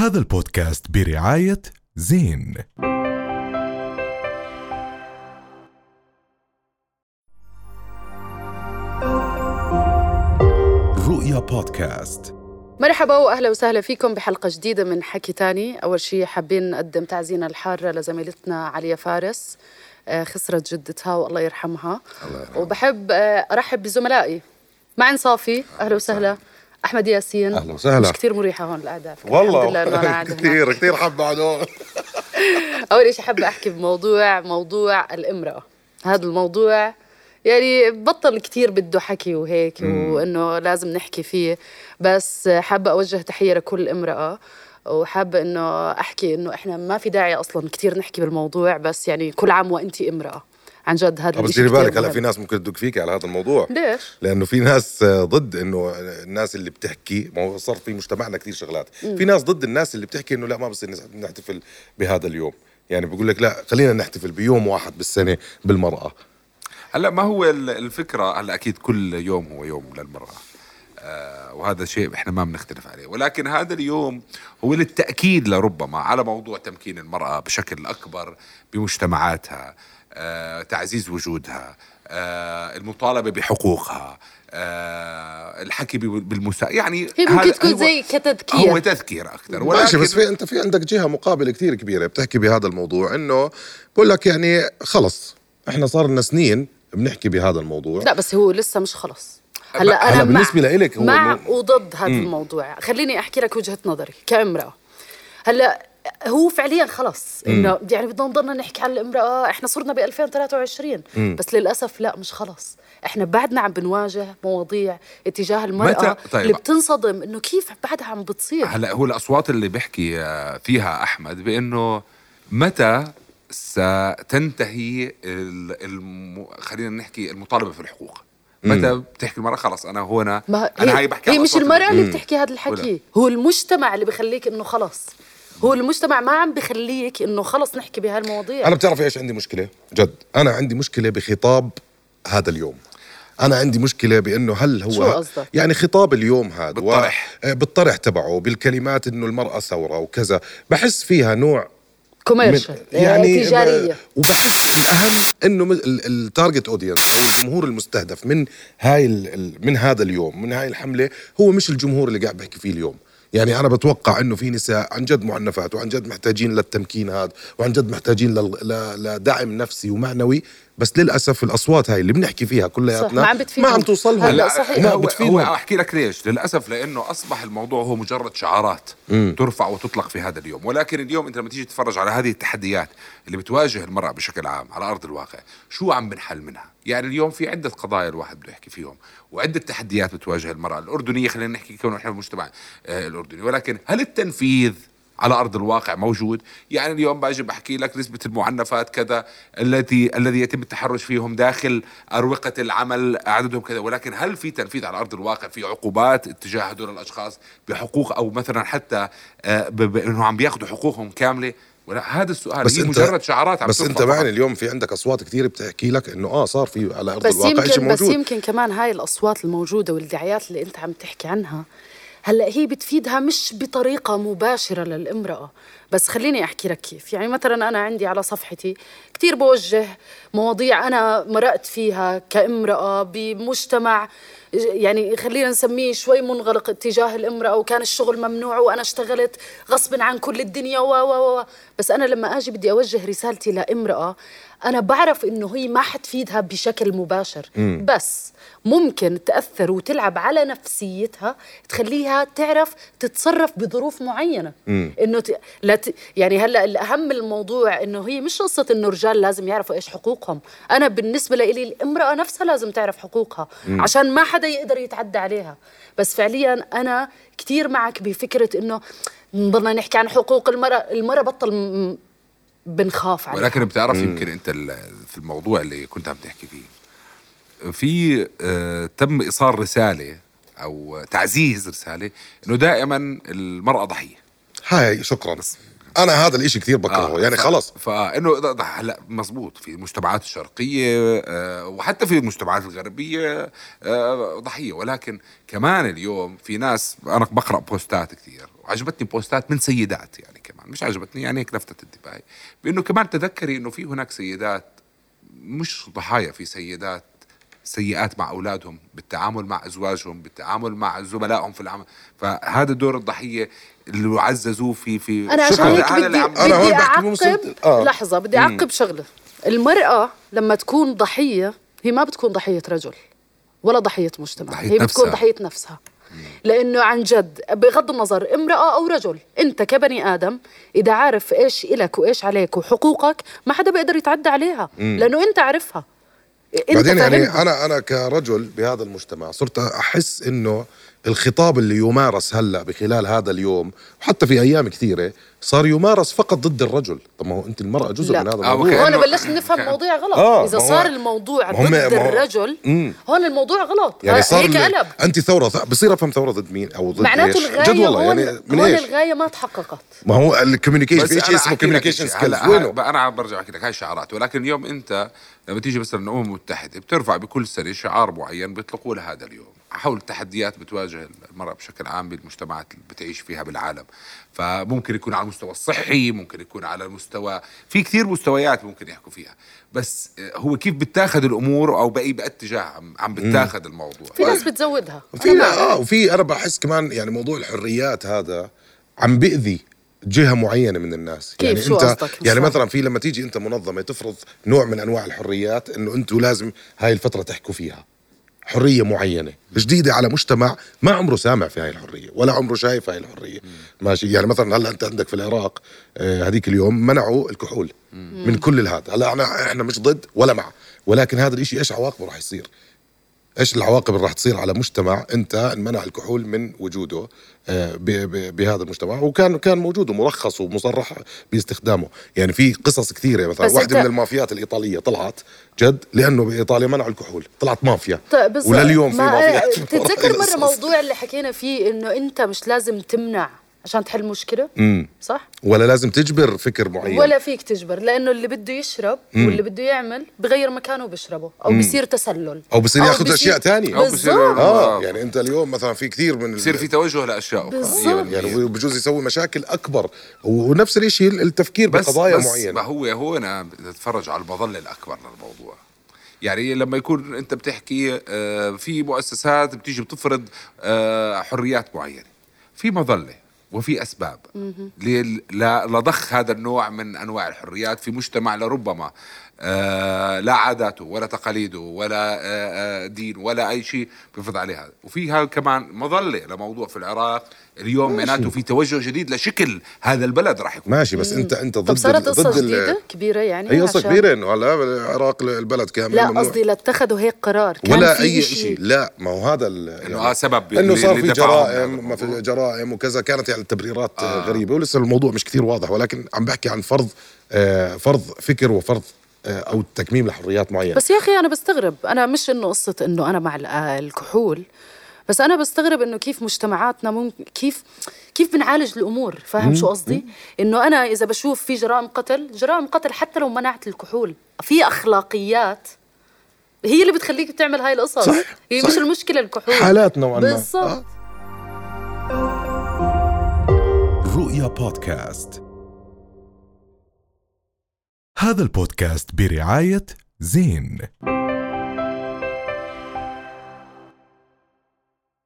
هذا البودكاست برعاية زين. رؤيا بودكاست. مرحبا وأهلا وسهلا فيكم بحلقة جديدة من حكي تاني. أول شيء حابين نقدم تعزينا الحارة لزميلتنا عليا فارس. آه، خسرت جدتها والله يرحمها. الله يرحمها. وبحب آه، أرحب بزملائي. معن صافي. أهلا وسهلا. أحمد ياسين أهلا وسهلا. مش كثير مريحة هون القعده الحمد لله إنه أنا قاعدة هنا. كثير كثير حب هدول أول شيء حابة أحكي بموضوع موضوع الامرأة. هذا الموضوع يعني بطل كتير بده حكي وهيك وإنه لازم نحكي فيه. بس حابة أوجه تحية لكل امرأة وحابة إنه أحكي إنه إحنا ما في داعي أصلا كتير نحكي بالموضوع بس يعني كل عام وانت امرأة. عن جد هذا بس ديري بالك هلا. في ناس ممكن تدق فيك على هذا الموضوع. ليش؟ لأنه في ناس ضد إنه الناس اللي بتحكي ما هو صار في مجتمعنا كثير شغلات. في ناس ضد الناس اللي بتحكي إنه لا ما بصير نحتفل بهذا اليوم. يعني بقول لك لا خلينا نحتفل بيوم واحد بالسنة بالمرأة. هلا ما هو ال- الفكرة هلا أكيد كل يوم هو يوم للمرأة. آه وهذا شيء إحنا ما بنختلف عليه. ولكن هذا اليوم هو للتأكيد لربما على موضوع تمكين المرأة بشكل أكبر بمجتمعاتها. تعزيز وجودها آه المطالبة بحقوقها آه الحكي بالمسا يعني هي ممكن هذا- تكون زي كتذكير. هو تذكير أكثر. ماشي بس في أنت في عندك جهة مقابلة كثير كبيرة بتحكي بهذا الموضوع إنه بقول لك يعني خلص إحنا صار لنا سنين بنحكي بهذا الموضوع. لا بس هو لسه مش خلص. هلا هلا أنا مع بالنسبة لإلك هو مع وضد هذا الموضوع. خليني أحكي لك وجهة نظري كامرأة. هلا هو فعليا خلص إنه يعني بدنا نضلنا نحكي عن الامرأة إحنا صرنا ب 2023 بس للأسف لا مش خلص إحنا بعدنا عم بنواجه مواضيع اتجاه المرأة متى- طيب. اللي بتنصدم إنه كيف بعدها عم بتصير؟ هلا هو الأصوات اللي بيحكي آه، فيها أحمد بإنه متى ستنتهي ال- الم... خلينا نحكي المطالبة في الحقوق؟ متى بتحكي المرأة؟ خلص أنا هنا ما أنا هي, هاي بحكي هي مش المرأة اللي مم. بتحكي هذا الحكي. ولا. هو المجتمع اللي بخليك إنه خلص هو المجتمع ما عم بخليك إنه خلص نحكي بهالمواضيع. أنا بتعرف إيش عندي مشكلة؟ جد أنا عندي مشكلة بخطاب هذا اليوم. أنا عندي مشكلة بإنه هل هو شو قصدك؟ يعني خطاب اليوم هذا بالطرح. و... آه، بالطرح تبعه بالكلمات إنه المرأة ثورة وكذا. بحس فيها نوع commercial يعني تجارية. ب... وبحس الأهم إنه م- ال- ال target audience أو الجمهور المستهدف من هاي ال... ال- من هذا اليوم من هاي الحملة هو مش الجمهور اللي قاعد بحكي فيه اليوم. يعني أنا بتوقع إنه في نساء عن جد معنفات وعن جد محتاجين للتمكين هذا وعن جد محتاجين. لدعم نفسي ومعنوي بس للأسف الأصوات هاي اللي بنحكي فيها كلياتنا ما عم بتفيدهم. ما عم توصلهم هلا هلا صحيح. هو بتفيدهم. أحكي لك ليش. للأسف لأنه أصبح الموضوع هو مجرد شعارات ترفع وتطلق في هذا اليوم. ولكن اليوم أنت لما تيجي تتفرج على هذه التحديات اللي بتواجه المرأة بشكل عام على أرض الواقع شو عم بنحل منها؟ يعني اليوم في عدة قضايا الواحد بده يحكي فيهم وعدة تحديات بتواجه المرأة الأردنية خلينا نحكي كونه إحنا بالمجتمع آه، الأردني. ولكن هل التنفيذ على أرض الواقع موجود. يعني اليوم باجي بحكي لك نسبة المعنفات كذا التي الذي يتم التحرش فيهم داخل أروقة العمل عددهم كذا. ولكن هل في تنفيذ على أرض الواقع في عقوبات اتجاه هدول الأشخاص بحقوق أو مثلا حتى آه، انه عم بياخذوا حقوقهم كاملة؟ ولا هذا السؤال بس هي أنت مجرد شعارات عم بس أنت. معني اليوم في عندك أصوات كثير بتحكي لك إنه آه صار في على أرض بس الواقع شيء يمكن بس موجود. يمكن كمان هاي الأصوات الموجودة والدعايات اللي أنت عم تحكي عنها هلا هي بتفيدها مش بطريقة مباشرة للامرأة. بس خليني أحكي لك كيف. يعني مثلا أنا عندي على صفحتي كثير بوجه مواضيع أنا مرقت فيها كامرأة بمجتمع يعني خلينا نسميه شوي منغلق اتجاه الامرأة وكان الشغل ممنوع وأنا اشتغلت غصب عن كل الدنيا و و و بس أنا لما أجي بدي أوجه رسالتي لامرأة أنا بعرف إنه هي ما حتفيدها بشكل مباشر. بس ممكن تأثر وتلعب على نفسيتها تخليها تعرف تتصرف بظروف معينة. إنه ت... لا ت... يعني هلأ الأهم الموضوع إنه هي مش قصة إنه الرجال لازم يعرفوا إيش حقوقهم. أنا بالنسبة لي الامرأة نفسها لازم تعرف حقوقها. عشان ما حدا يقدر يتعدى عليها. بس فعليا أنا كثير معك بفكرة إنه نضلنا نحكي عن حقوق المرأة. المرأة بطل بنخاف عليها. ولكن بتعرف يمكن أنت ال- في الموضوع اللي كنت عم تحكي فيه. في آه، تم إيصال رسالة أو تعزيز رسالة إنه دائما المرأة ضحية. هاي شكرا. أنا هذا الإشي كثير بكرهه. آه، يعني ف- خلص فانه هلا مزبوط في المجتمعات الشرقية آه، وحتى في المجتمعات الغربية آه، ضحية. ولكن كمان اليوم في ناس أنا بقرأ بوستات كثير وعجبتني بوستات من سيدات يعني كمان. مش عجبتني يعني هيك لفتت انتباهي. بإنه كمان تذكري إنه في هناك سيدات مش ضحايا في سيدات سيئات مع أولادهم بالتعامل مع أزواجهم بالتعامل مع زملائهم في العمل. فهذا دور الضحية اللي عززوه في في أنا عشان. هيك بدي بدي بمسلسل- أعقب آه. لحظة بدي أعقب شغلة. المرأة لما تكون ضحية هي ما بتكون ضحية رجل ولا ضحية مجتمع. ضحية هي بتكون نفسها. ضحية نفسها. لأنه عن جد بغض النظر امرأة أو رجل أنت كبني آدم إذا عارف إيش إلك وإيش عليك وحقوقك ما حدا بيقدر يتعدى عليها لأنه أنت عارفها. إنت بعدين يعني. أنا أنا كرجل بهذا المجتمع صرت أحس إنه الخطاب اللي يمارس هلا بخلال هذا اليوم وحتى في أيام كثيرة صار يمارس فقط ضد الرجل. طب ما هو أنت المرأة جزء لا. من هذا الموضوع. هون بلشنا نفهم الموضوع غلط. آه، إذا صار الموضوع هم- ضد الرجل مم. هون الموضوع غلط. يعني صار هيك قلب. أنت ثورة ث- بصير أفهم ثورة ضد مين أو ضد معناته الغاية جد والله هون يعني من هون إيش؟ الغاية ما تحققت. ما هو ال communication في شيء أنا اسمه communication. skills وينه؟ أنا عم برجع أحكي لك هاي شعارات ولكن اليوم أنت لما تيجي مثلا الامم المتحده بترفع بكل سنة شعار معين بيطلقوه لهذا اليوم. حول التحديات بتواجه المرأة بشكل عام بالمجتمعات اللي بتعيش فيها بالعالم فممكن يكون على المستوى الصحي ممكن يكون على المستوى في كثير مستويات ممكن يحكوا فيها بس آه، هو كيف بتاخذ الأمور أو بأي بأي اتجاه عم, عم بتاخذ الموضوع في ناس بتزودها لا معك. آه وفي أنا بحس كمان يعني موضوع الحريات هذا عم بيأذي جهة معينة من الناس كيف؟ يعني شو أنت قصدك؟ مش يعني. مثلا في لما تيجي أنت منظمة تفرض نوع من أنواع الحريات إنه أنتم لازم هاي الفترة تحكوا فيها حرية معينة جديدة على مجتمع ما عمره سامع في هاي الحرية ولا عمره شايف هاي الحرية. ماشي يعني مثلا هلأ أنت عندك في العراق آه، هذيك اليوم منعوا الكحول من كل الهذا. هلأ إحنا مش ضد ولا مع ولكن هذا الإشي إيش عواقبه راح يصير؟ إيش العواقب اللي راح تصير على مجتمع أنت انمنع الكحول من وجوده آه، بهذا المجتمع؟ وكان كان موجود ومرخص ومصرح باستخدامه. يعني في قصص كثيرة مثلا. واحدة من المافيات الإيطالية طلعت جد لأنه بإيطاليا منعوا الكحول. طلعت مافيا. طيب ولليوم في ما- مافيات. تتذكر. مرة موضوع اللي حكينا فيه إنه أنت مش لازم تمنع عشان تحل مشكلة مم. صح؟ ولا لازم تجبر فكر معين؟ ولا فيك تجبر لأنه اللي بده يشرب واللي بده يعمل بغير مكانه بيشربه أو بصير تسلل. أو بصير ياخذ أشياء ثانية أو بصير- آه يعني أنت اليوم مثلا في كثير من بصير في توجه لأشياء أخرى. بالضبط. يعني بجوز يسوي مشاكل أكبر. ونفس الشيء التفكير بس بقضايا بس معينة. ما هو هو أنا بتتفرج على المظلة الأكبر للموضوع يعني لما يكون أنت بتحكي آه، في مؤسسات بتيجي بتفرض آه، حريات معينة. في مظلة. وفي أسباب. لضخ هذا النوع من أنواع الحريات في مجتمع لربما آه، لا عاداته ولا تقاليده ولا آه، آه، دين ولا أي شيء بيفرض عليه هذا وفيها كمان مظلة لموضوع في العراق اليوم معناته في توجه جديد لشكل هذا البلد راح يكون. ماشي بس انت أنت ضد طب صارت قصة جديدة؟ كبيرة يعني هي قصة كبيرة إنه هلا العراق البلد كامل لا. قصدي لاتخذوا هيك قرار. كان ولا في أي. شيء. لا ما هو هذا ال- إنه آه سبب إنه صار في جرائم ما في. جرائم وكذا. كانت يعني التبريرات آه. غريبة ولسه الموضوع مش كثير واضح ولكن عم بحكي عن فرض آه فرض فكر وفرض آه أو تكميم لحريات معينة. بس يا أخي أنا بستغرب. أنا مش إنه قصة إنه أنا مع ال- الكحول. بس أنا بستغرب إنه كيف مجتمعاتنا ممكن كيف كيف بنعالج الأمور فاهم شو قصدي؟ إنه أنا إذا بشوف في جرائم قتل جرائم قتل حتى لو منعت الكحول في أخلاقيات هي اللي بتخليك تعمل هاي القصص. صح، هي صح. مش المشكلة الكحول. حالات نوعا ما. بالضبط. آه. رؤيا بودكاست. هذا البودكاست برعاية زين.